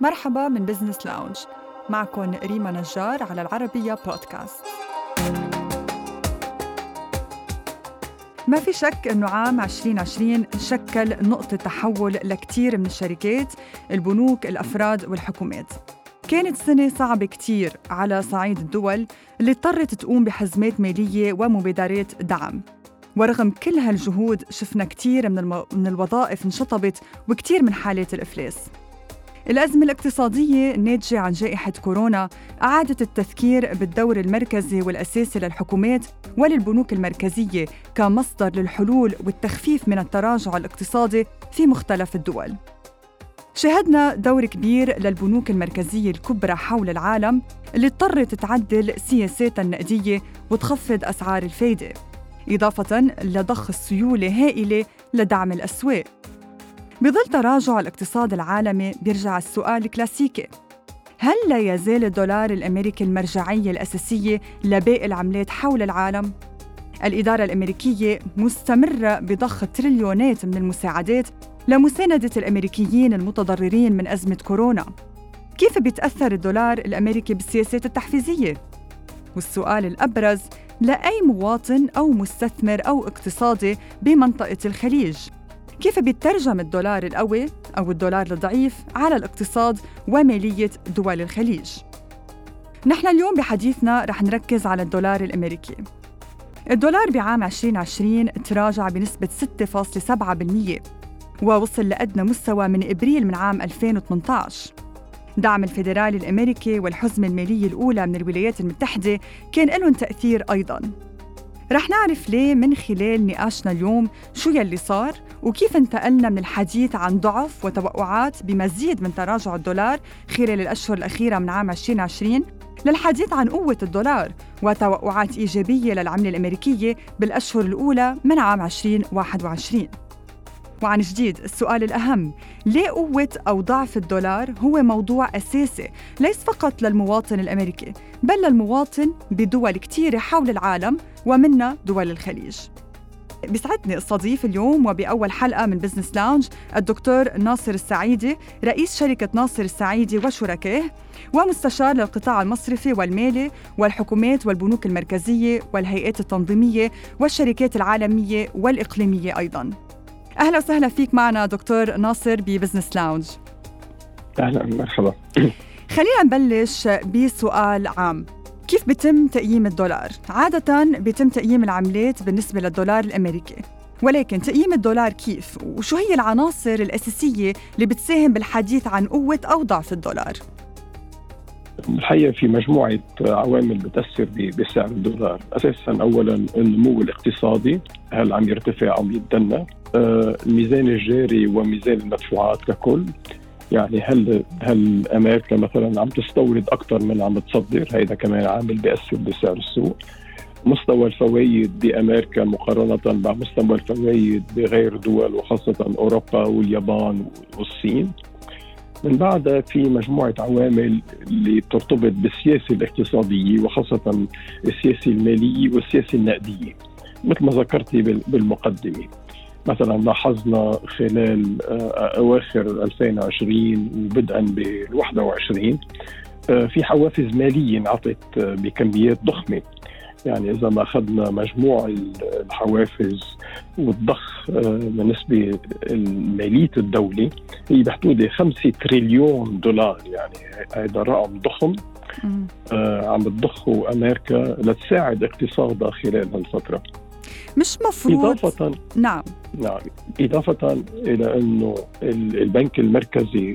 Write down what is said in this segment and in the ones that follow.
مرحبا من Business Lounge معكم ريما نجار على العربية بودكاست ما في شك أنه عام 2020 شكل نقطة تحول لكتير من الشركات البنوك الأفراد والحكومات. كانت سنة صعبة كتير على صعيد الدول اللي اضطرت تقوم بحزمات مالية ومبادرات دعم. ورغم كل هالجهود شفنا كتير من. من الوظائف انشطبت وكتير من حالات الإفلاس. الأزمة الاقتصادية الناتجة عن جائحة كورونا أعادت التذكير بالدور المركزي والأساسي للحكومات وللبنوك المركزية كمصدر للحلول والتخفيف من التراجع الاقتصادي في مختلف الدول. شهدنا دور كبير للبنوك المركزية الكبرى حول العالم اللي اضطرت تعدل سياساتها النقدية وتخفض أسعار الفايدة إضافة لضخ السيولة هائلة لدعم الأسواق بظل تراجع الاقتصاد العالمي بيرجع السؤال الكلاسيكي هل لا يزال الدولار الأمريكي المرجعية الأساسية لباقي العملات حول العالم؟ الإدارة الأمريكية مستمرة بضخ تريليونات من المساعدات لمساندة الأمريكيين المتضررين من أزمة كورونا كيف بيتأثر الدولار الأمريكي بالسياسات التحفيزية؟ والسؤال الأبرز لأي مواطن أو مستثمر أو اقتصادي بمنطقة الخليج كيف بيترجم الدولار القوي أو الدولار الضعيف على الاقتصاد ومالية دول الخليج؟ نحن اليوم بحديثنا رح نركز على الدولار الأمريكي. الدولار بعام 2020 تراجع بنسبة 6.7% ووصل لأدنى مستوى من إبريل من عام 2018 دعم الفيدرالي الأمريكي والحزمة المالية الأولى من الولايات المتحدة كان لهم تأثير أيضاً. رح نعرف ليه من خلال نقاشنا اليوم شو يلي صار وكيف انتقلنا من الحديث عن ضعف وتوقعات بمزيد من تراجع الدولار خلال الأشهر الأخيرة من عام 2020 للحديث عن قوة الدولار وتوقعات إيجابية للعملة الأمريكية بالأشهر الأولى من عام 2021 وعن جديد السؤال الأهم ليه قوة أو ضعف الدولار هو موضوع أساسي ليس فقط للمواطن الأمريكي بل للمواطن بدول كتيرة حول العالم ومنها دول الخليج. بيسعدني استضيف اليوم وبأول حلقة من Business Lounge الدكتور ناصر السعيدي رئيس شركة ناصر السعيدي وشركائه ومستشار للقطاع المصرفي والمالي والحكومات والبنوك المركزية والهيئات التنظيمية والشركات العالمية والإقليمية أيضاً. أهلا وسهلا فيك معنا دكتور ناصر ب Business Lounge أهلا مرحبا خلينا نبلش بسؤال عام كيف بتم تقييم الدولار؟ عادة بيتم تقييم العملات بالنسبة للدولار الأمريكي ولكن تقييم الدولار كيف؟ وشو هي العناصر الأساسية اللي بتساهم بالحديث عن قوة أو ضعف الدولار؟ الحقيقة في مجموعة عوامل بتأثر بسعر الدولار، أساسا اولا النمو الاقتصادي هل عم يرتفع أو يتدنى؟ آه، الميزان الجاري وميزان المدفوعات ككل. يعني هل هل أمريكا مثلا عم تستورد أكثر من عم تصدر؟ هيدا كمان عامل بيأثر بسعر السوق. مستوى الفوائد بأمريكا مقارنة مع مستوى الفوائد بغير دول وخاصة أوروبا واليابان والصين. من بعدها في مجموعة عوامل اللي ترتبط بالسياسة الاقتصادية وخاصة السياسة المالية والسياسة النقدية مثل ما ذكرتي بالمقدمة. مثلا لاحظنا خلال آه، أواخر 2020 وبدءا بال 21 آه، في حوافز مالية انعطت آه، بكميات ضخمة. يعني إذا ما أخذنا مجموع الحوافز والضخ بالنسبة لمالية الدولة هي بحدود 5 تريليون دولار. يعني هذا رقم ضخم عم بتضخه أمريكا لتساعد اقتصادها خلال هالفترة. مش مفروض إضافة نعم. نعم. إضافة إلى أنه البنك المركزي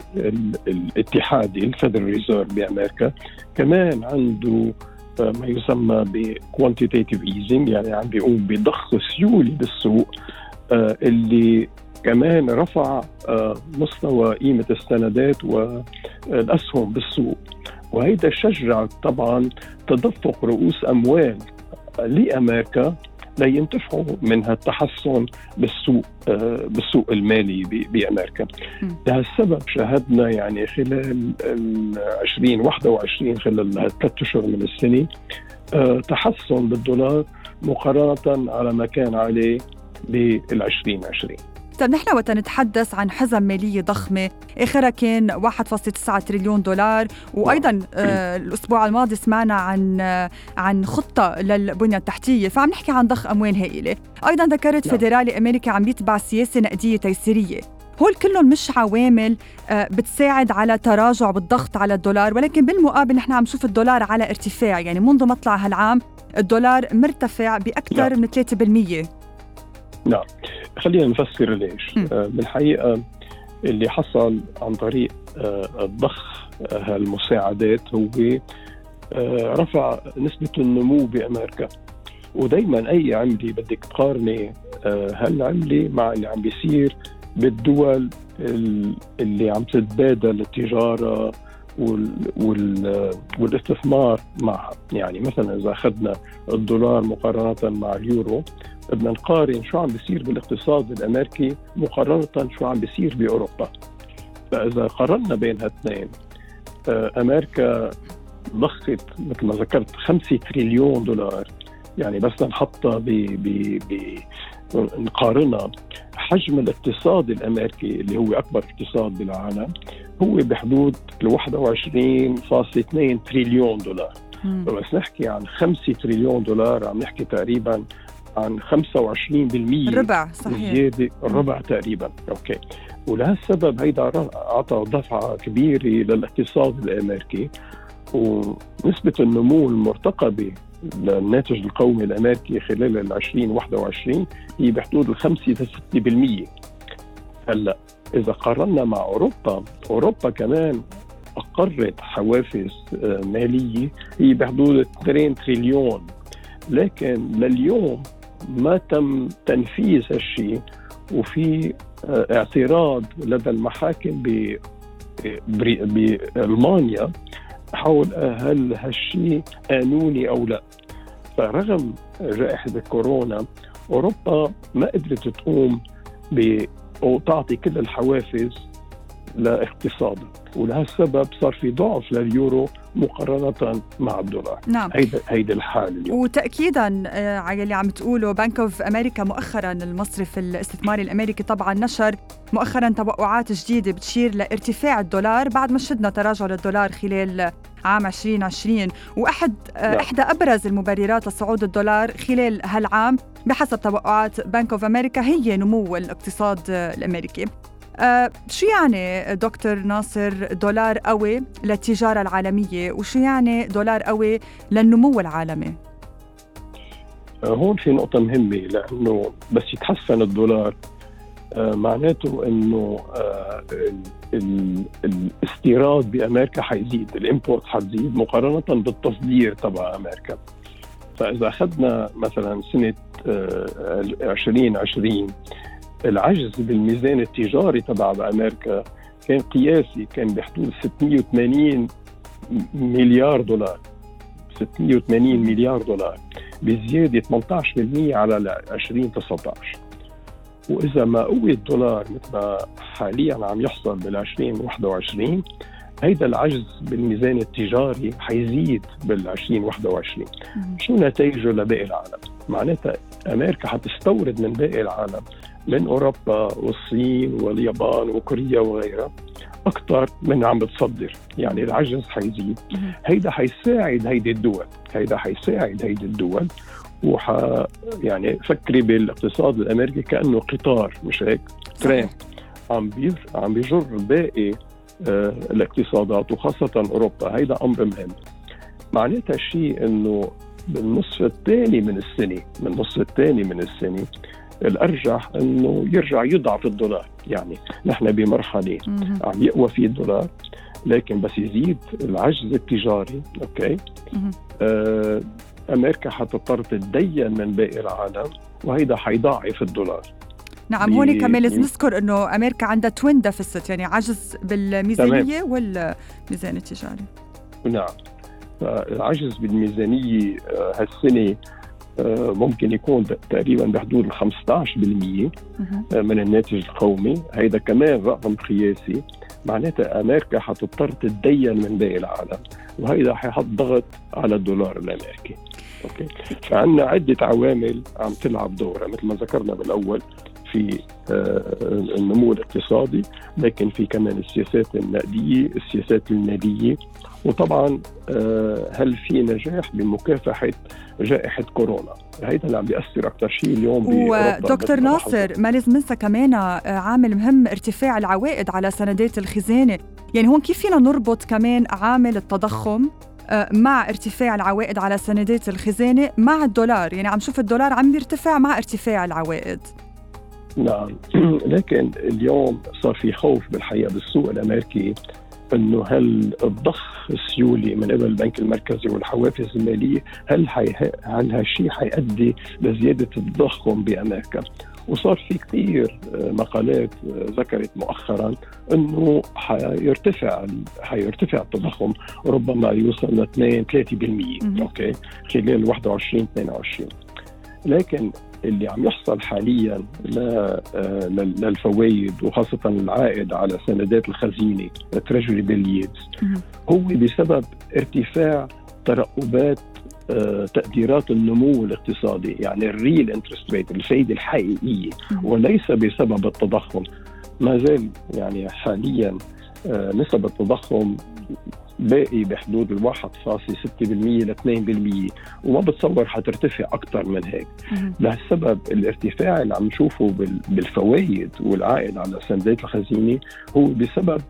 الاتحادي ال Federal Reserve بأمريكا كمان عنده آه، ما يسمى ب quantitative easing يعني عم بيقوم بضخ سيولة بالسوق آه، اللي كمان رفع آه، مستوى قيمة السندات والأسهم بالسوق. وهيدا شجع طبعا تدفق رؤوس أموال لأمريكا لينتفعوا من هالتحسن بالسوق آه، بالسوق المالي بأمريكا. لهالسبب شاهدنا يعني خلال 2021 خلال ثلاث أشهر من السنة آه، تحسن بالدولار مقارنة على ما كان عليه بال 2020. طيب نحن وقت نتحدث عن حزم مالية ضخمة. اخرها كان 1.9 تريليون دولار. وأيضا آه الأسبوع الماضي سمعنا عن آه عن خطة للبنية التحتية فعم نحكي عن ضخ أموال هائلة. أيضا ذكرت نعم. فيدرالي امريكي عم يتبع سياسة نقدية تيسيرية. هول كلهم مش عوامل آه، بتساعد على تراجع بالضغط على الدولار ولكن بالمقابل نحن عم نشوف الدولار على ارتفاع. يعني منذ مطلع هالعام الدولار مرتفع بأكثر نعم. من 3% نعم. خلينا نفسر ليش. آه، بالحقيقة اللي حصل عن طريق آه، ضخ هالمساعدات هو رفع نسبة النمو بأمريكا. ودائما أي عملة بدك تقارني هالعملة مع اللي عم بيصير بالدول اللي عم تتبادل التجارة والاستثمار معها. يعني مثلا إذا أخذنا الدولار مقارنة مع اليورو بدنا نقارن شو عم بيصير بالاقتصاد الأمريكي مقارنة شو عم بيصير بأوروبا؟ فإذا قارنا بين هالاثنين آه، أمريكا ضخت مثل ما ذكرت 5 تريليون دولار يعني بس نحطها نقارنها. حجم الاقتصاد الأمريكي اللي هو أكبر اقتصاد بالعالم هو بحدود ال 21.2 تريليون دولار. بس نحكي عن 5 تريليون دولار عم نحكي تقريبا عن 25% ربع صحيح. زيادة الربع تقريبا. أوكي. ولهالسبب هيدا أعطى دفعة كبيرة للاقتصاد الامريكي ونسبة النمو المرتقبة للناتج القومي الامريكي خلال ال 2021 هي بحدود ال 5 ل 6% هلأ إذا قارنا مع أوروبا أوروبا كمان أقرت حوافز آه، مالية هي بحدود 2 تريليون. لكن لليوم ما تم تنفيذ هالشيء وفي آه، اعتراض لدى المحاكم بألمانيا حول هل هالشيء قانوني أو لا. فرغم جائحة الكورونا أوروبا ما قدرت تقوم ب أو تعطي كل الحوافز لاقتصادها ولهالسبب صار في ضعف لليورو مقارنة مع الدولار نعم. هيدا هيدا الحال اليوم. وتأكيدا آه، على اللي عم تقوله بنك اوف أمريكا مؤخرا المصرف الاستثماري الأمريكي طبعا نشر مؤخرا توقعات جديدة بتشير لارتفاع الدولار بعد ما شدنا تراجع للدولار خلال عام 2020 وأحد آه، نعم. إحدى أبرز المبررات لصعود الدولار خلال هالعام بحسب توقعات Bank of America هي نمو الاقتصاد الأمريكي. آه شو يعني دكتور ناصر دولار قوي للتجارة العالمية وشو يعني دولار قوي للنمو العالمي؟ آه، هون في نقطة مهمة لأنه بس يتحسن الدولار آه معناته إنه آه الاستيراد بأمريكا حيزيد ال import حتزيد مقارنة بالتصدير تبع أمريكا فإذا أخذنا مثلا سنة 2020 آه، العجز بالميزان التجاري تبع أمريكا. كان قياسي كان بحدود 680 مليار دولار. 680 مليار دولار. بزيادة 18% على 2019 وإذا ما قوي الدولار مثل ما حاليا عم يحصل بال 2021 هيدا العجز بالميزان التجاري حيزيد بال 2021 شو نتائجه لباقي العالم؟ معناتها أمريكا حتستورد من باقي العالم. من أوروبا والصين واليابان وكوريا وغيرها أكثر من عم بتصدر. يعني العجز حيزيد. هيدا حيساعد هيدي الدول. هيدا حيساعد هيدي الدول. وح يعني فكري بالاقتصاد الأمريكي كأنه قطار مش هيك؟ ترين. عم بير عم بيجر باقي آه الاقتصادات وخاصة أوروبا. هيدا أمر مهم. معناتها شيء إنه بالنصف الثاني من السنة من النصف الثاني من السنة الأرجح إنه يرجع يضعف الدولار. يعني نحن بمرحلة عم يقوى فيه الدولار لكن بس يزيد العجز التجاري okay؟ آه أمريكا حتضطر تتدين من باقي العالم وهيدا حيضعف الدولار. نعم هون كمان لازم نذكر إنه أمريكا عندها twin deficit يعني عجز بالميزانية والميزان التجاري. نعم. العجز بالميزانية آه، هالسنة ممكن يكون تقريبا بحدود ال 15% من الناتج القومي. هيدا كمان رقم قياسي. معناتها أمريكا حتضطر تتدين من باقي العالم وهيدا حيحط ضغط على الدولار الأمريكي. أوكي؟ فعندنا عدة عوامل عم تلعب دورها مثل ما ذكرنا بالأول. في النمو الاقتصادي لكن في كمان السياسات النقدية السياسات المالية. وطبعا هل في نجاح بمكافحة جائحة كورونا؟ هيدا اللي عم بيأثر أكثر شيء اليوم ودكتور ناصر ما لازم ننسى كمان عامل مهم ارتفاع العوائد على سندات الخزانة. يعني هون كيف فينا نربط كمان عامل التضخم آه، مع ارتفاع العوائد على سندات الخزانة مع الدولار؟ يعني عم شوف الدولار عم بيرتفع مع ارتفاع العوائد. نعم. لكن اليوم صار في خوف بالحقيقة بالسوق الأمريكي إنه هل الضخ السيولي من قبل البنك المركزي والحوافز المالية هل حي... هل هالشيء حيؤدي لزيادة التضخم بأمريكا؟ وصار في كثير آه، مقالات آه، ذكرت مؤخرا إنه حيرتفع حيرتفع التضخم ربما يوصل ل 2 3% أوكي؟ خلال 21 22 لكن اللي عم يحصل حاليا آه، للفوائد وخاصة العائد على سندات الخزينة ال Treasury yields هو بسبب ارتفاع ترقبات آه، تقديرات النمو الاقتصادي يعني ال real interest rate الفائده الحقيقية وليس بسبب التضخم. ما زال يعني حاليا آه، نسب التضخم باقي بحدود ال 1.6% ل 2% وما بتصور حترتفع أكثر من هيك. لهالسبب الارتفاع اللي عم نشوفه بالفوائد والعائد على سندات الخزينة هو بسبب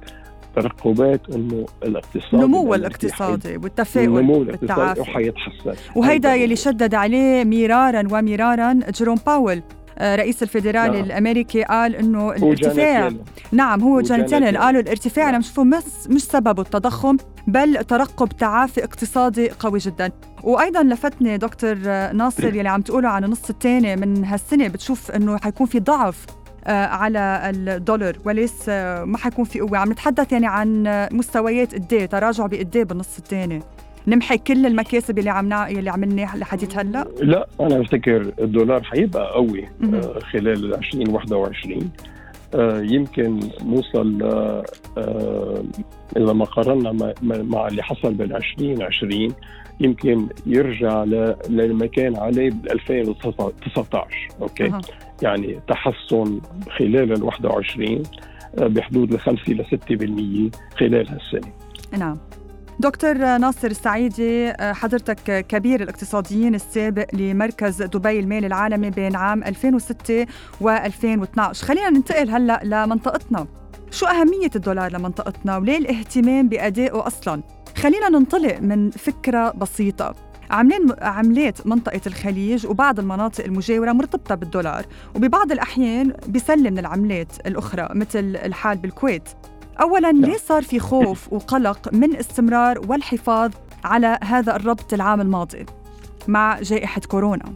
ترقبات انه الاقتصاد نمو الاقتصادي والتفاؤل النمو الاقتصادي وحيتحسن. وهيدا يلي شدد عليه مرارا ومرارا جيروم باول. رئيس الفيدرالي نعم. الأمريكي قال إنه الارتفاع نعم هو جانيت يلن قالوا الارتفاع نعم. نشوفه مش مش سببه التضخم بل ترقب تعافي اقتصادي قوي جدا. وأيضا لفتني دكتور ناصر يلي عم تقولوا عن النص الثاني من هالسنة بتشوف إنه حيكون في ضعف آه، على الدولار وليس آه، ما حيكون في قوة. عم نتحدث يعني عن مستويات قد إيه، تراجع بقد إيه بالنص الثاني نمحي كل المكاسب اللي عم اللي عملناها لحديت هلا؟ لا أنا بفتكر الدولار حيبقى قوي آه خلال 2021 آه يمكن نوصل آه إذا ما قارنا مع اللي حصل بال 2020 يمكن يرجع لما كان عليه بال 2019 أوكي؟ أه. يعني تحسن خلال ال 21 آه، بحدود ال 5 ل 6% خلال هالسنة. نعم. دكتور ناصر السعيدي آه، حضرتك كبير الاقتصاديين السابق لمركز دبي المالي العالمي بين عام 2006 و2012 خلينا ننتقل هلأ لمنطقتنا. شو أهمية الدولار لمنطقتنا؟ وليه الاهتمام بأدائه أصلاً؟ خلينا ننطلق من فكرة بسيطة. عاملين عملات منطقة الخليج وبعض المناطق المجاورة مرتبطة بالدولار وببعض الأحيان بيسلم العملات الأخرى مثل الحال بالكويت. أولا لا. ليه صار في خوف وقلق من استمرار والحفاظ على هذا الربط العام الماضي مع جائحة كورونا؟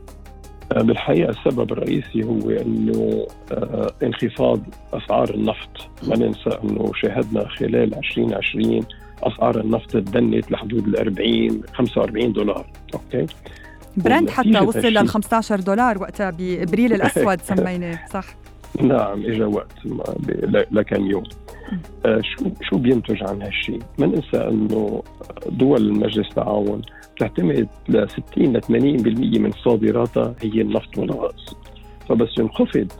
آه، بالحقيقة السبب الرئيسي هو أنه آه، انخفاض أسعار النفط. ما ننسى أنه شاهدنا خلال 2020 أسعار النفط تدنت لحدود ال 40 45 دولار. okay؟ برنت حتى وصل لل 15 دولار وقتها بإبريل الأسود سميناه صح؟ نعم اجى وقت لكم يوم. شو شو بينتج عن هالشيء؟ ما ننسى إنه دول المجلس التعاون تعتمد ل 60 ل 80% من صادراتها هي النفط والغاز. فبس ينخفض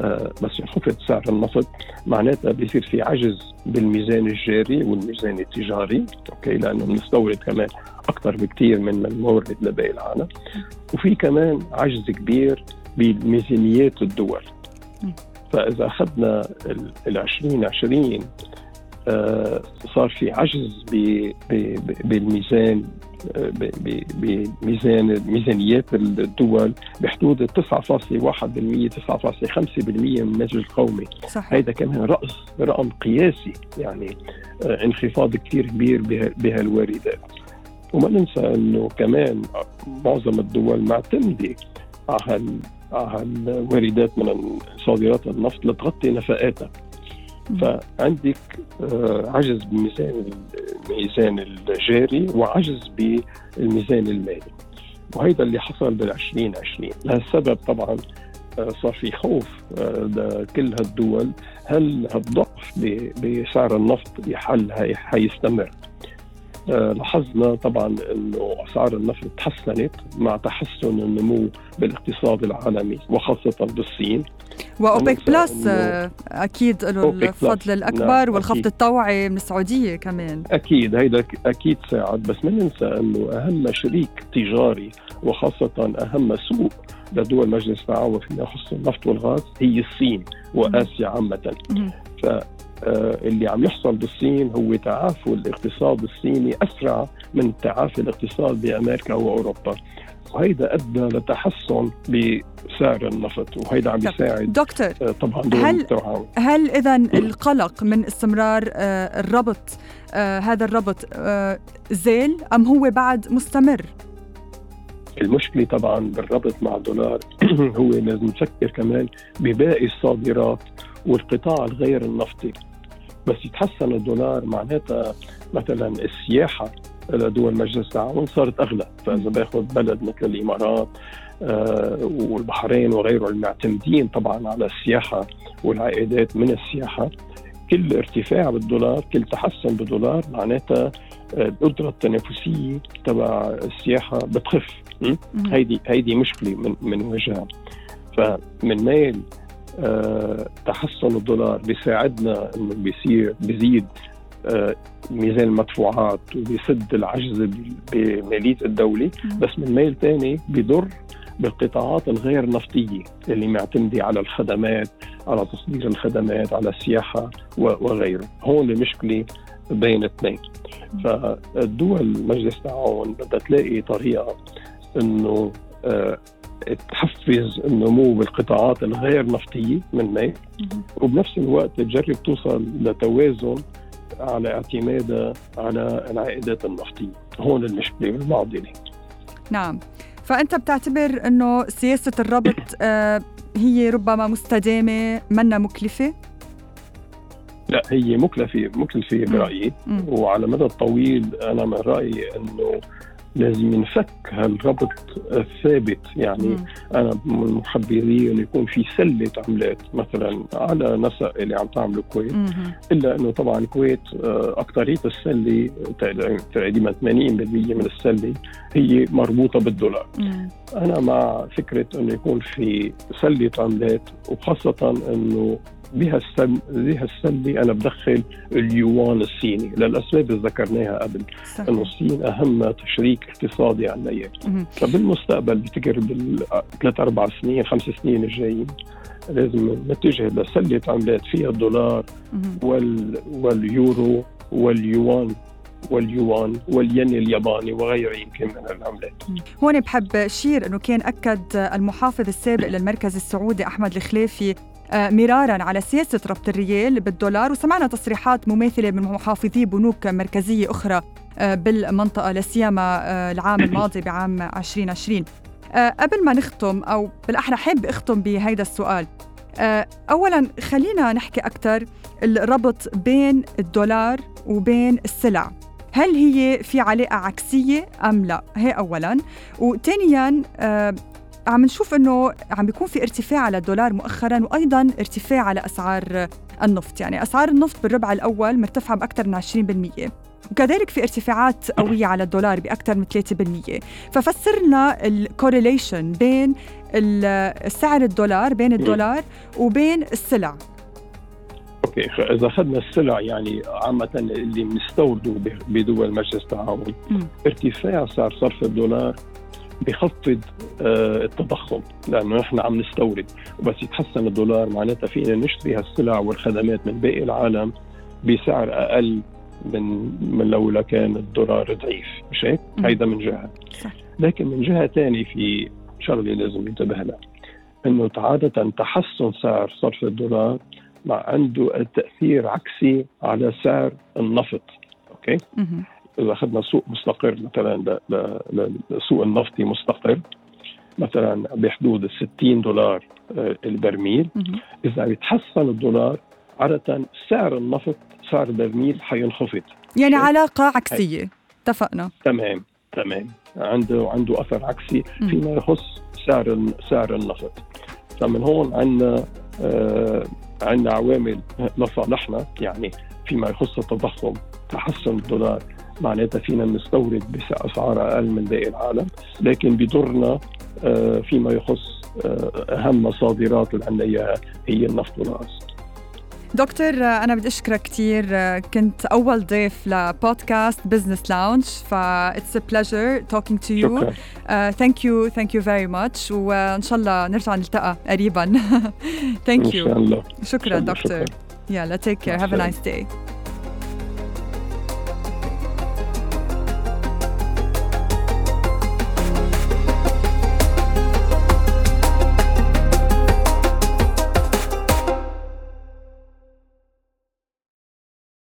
آه بس ينخفض سعر النفط معناتها بيصير في عجز بالميزان الجاري والميزان التجاري أوكي؟ لأنه بنستورد كمان أكثر بكثير من نورد لباقي العالم. وفي كمان عجز كبير بميزانيات الدول. فاذا أخذنا ال 2020 آه صار في عجز بالميزان آه، بميزان ميزانيات الدول بحدود 9.1% 9.5% من الناتج القومي صحيح. هذا كمان رأس رقم قياسي يعني آه انخفاض كثير كبير بهالواردات وما ننسى إنه كمان معظم الدول معتمدة على الواردات من صادرات النفط لتغطي نفقاتها. فعندك آه، عجز بميزان الميزان الجاري وعجز بالميزان المالي. وهيدا اللي حصل بال 2020 لهالسبب طبعا آه، صار في خوف آه، لكل هالدول هل هالضعف بسعر النفط بحل حيستمر؟ لاحظنا طبعا إنه أسعار النفط تحسنت مع تحسن النمو بالاقتصاد العالمي وخاصة بالصين. وأوبك بلس أكيد له الفضل الأكبر نعم والخفض الطوعي من السعودية كمان. أكيد هيدا أكيد ساعد بس ما ننسى إنه أهم شريك تجاري وخاصة أهم سوق لدول مجلس التعاون فيما يخص النفط والغاز هي الصين وآسيا عامة. ف آه، اللي عم يحصل بالصين هو تعافي الاقتصاد الصيني أسرع من تعافي الاقتصاد بأمريكا وأوروبا وهيدا أدى لتحسن بسعر النفط وهيدا عم يساعد دكتور آه، طبعا هل هل اذا القلق من استمرار آه، الربط هذا الربط زال أم هو بعد مستمر؟ المشكلة طبعا بالربط مع الدولار هو لازم نفكر كمان بباقي الصادرات والقطاع الغير النفطي. بس يتحسن الدولار معناتها مثلا السياحة لدول مجلس التعاون صارت أغلى. فإذا باخذ بلد مثل الإمارات آه والبحرين وغيره المعتمدين طبعا على السياحة والعائدات من السياحة كل ارتفاع بالدولار كل تحسن بالدولار معناتها آه، القدرة التنافسية تبع السياحة بتخف. هيدي هيدي مشكلة من من وجهها. فمن ميل آه، تحسن الدولار بيساعدنا إنه بيصير بيزيد آه، ميزان المدفوعات وبيسد العجز بمالية الدولة. بس من ميل ثاني بيضر بالقطاعات الغير نفطية اللي معتمدة على الخدمات على تصدير الخدمات على السياحة وغيره. هون المشكلة بين اثنين. فالدول مجلس التعاون بدها تلاقي طريقة إنه آه، تحفز النمو بالقطاعات الغير نفطية من مي. وبنفس الوقت تجرب توصل لتوازن على اعتمادها على العائدات النفطية. هون المشكلة المعضله نعم. فأنت بتعتبر إنه سياسة الربط آه هي ربما مستدامة منا مكلفة؟ لا هي مكلفة مكلفة برأيي. وعلى المدى الطويل أنا من رأيي إنه لازم ينفك هالربط الثابت يعني مم. أنا من محبذي انه يكون في سلة عملات مثلا على نسق اللي عم تعمله الكويت إلا إنه طبعا الكويت آه، اكثريه السلة تقريبا 80% من السلة هي مربوطة بالدولار مم. أنا مع فكرة إنه يكون في سلة عملات وخاصة إنه بها السن بها السله أنا بدخل اليوان الصيني. للاسباب اللي ذكرناها قبل. إنه الصين أهم شريك اقتصادي عندنا اياه فبالمستقبل بفتكر بالثلاث أربع سنين خمس سنين الجايين لازم نتجه لسلة عملات فيها الدولار وال واليورو واليوان واليوان والين الياباني وغيره يمكن من العملات. هون بحب شير إنه كان أكد المحافظ السابق للمركز السعودي أحمد الخليفي آه، مرارا على سياسة ربط الريال بالدولار. وسمعنا تصريحات مماثلة من محافظي بنوك مركزية أخرى آه، بالمنطقة لسيما آه، العام الماضي بعام 2020 قبل ما نختم أو بالأحرى حاب أختم بهيدا السؤال. أولا خلينا نحكي أكثر الربط بين الدولار وبين السلع. هل هي في علاقة عكسية أم لا؟ هي أولاً. وثانياً عم نشوف إنه عم بيكون في ارتفاع على الدولار مؤخرا وأيضا ارتفاع على أسعار النفط. يعني أسعار النفط بالربع الأول مرتفعة بأكثر من 20% وكذلك في ارتفاعات قوية على الدولار بأكثر من 3% ففسر لنا ال correlation بين سعر الدولار بين الدولار وبين السلع. okay اذا أخذنا السلع يعني عامة اللي بنستورده بدول مجلس التعاون ارتفاع سعر صرف الدولار بخفض آه، التضخم لأنه نحن عم نستورد. وبس يتحسن الدولار معناتها فينا نشتري هالسلع والخدمات من باقي العالم بسعر أقل من من لو كان الدولار ضعيف. مش هيك؟ هيدا من جهة. لكن من جهة ثانية في شغلة لازم ينتبه لها إنه عادة تحسن سعر صرف الدولار مع عنده تأثير عكسي على سعر النفط. أوكي؟ إذا أخذنا سوق مستقر مثلا للسوق النفطي مستقر مثلا بحدود ال 60 دولار آه، البرميل. إذا بيتحسن الدولار عادة سعر النفط سعر البرميل حينخفض. يعني علاقة عكسية. اتفقنا. تمام تمام. عنده عنده أثر عكسي فيما يخص سعر سعر النفط. فمن هون عندنا آه عندنا عوامل لصالحنا يعني فيما يخص التضخم تحسن الدولار معناتها فينا نستورد بأسعار أقل من باقي العالم لكن بضرنا آه، فيما يخص آه، أهم صادرات اللي عندنا إياها هي النفط والغاز. دكتور أنا بدي أشكرك كثير كنت أول ضيف لبودكاست Business Lounge ف it's pleasure talking to you thank you thank you very much وإن شاء الله نرجع نلتقى قريبا. thank you إن شاء الله. شكرا دكتور. يلا تيك كير هاف ا نايس داي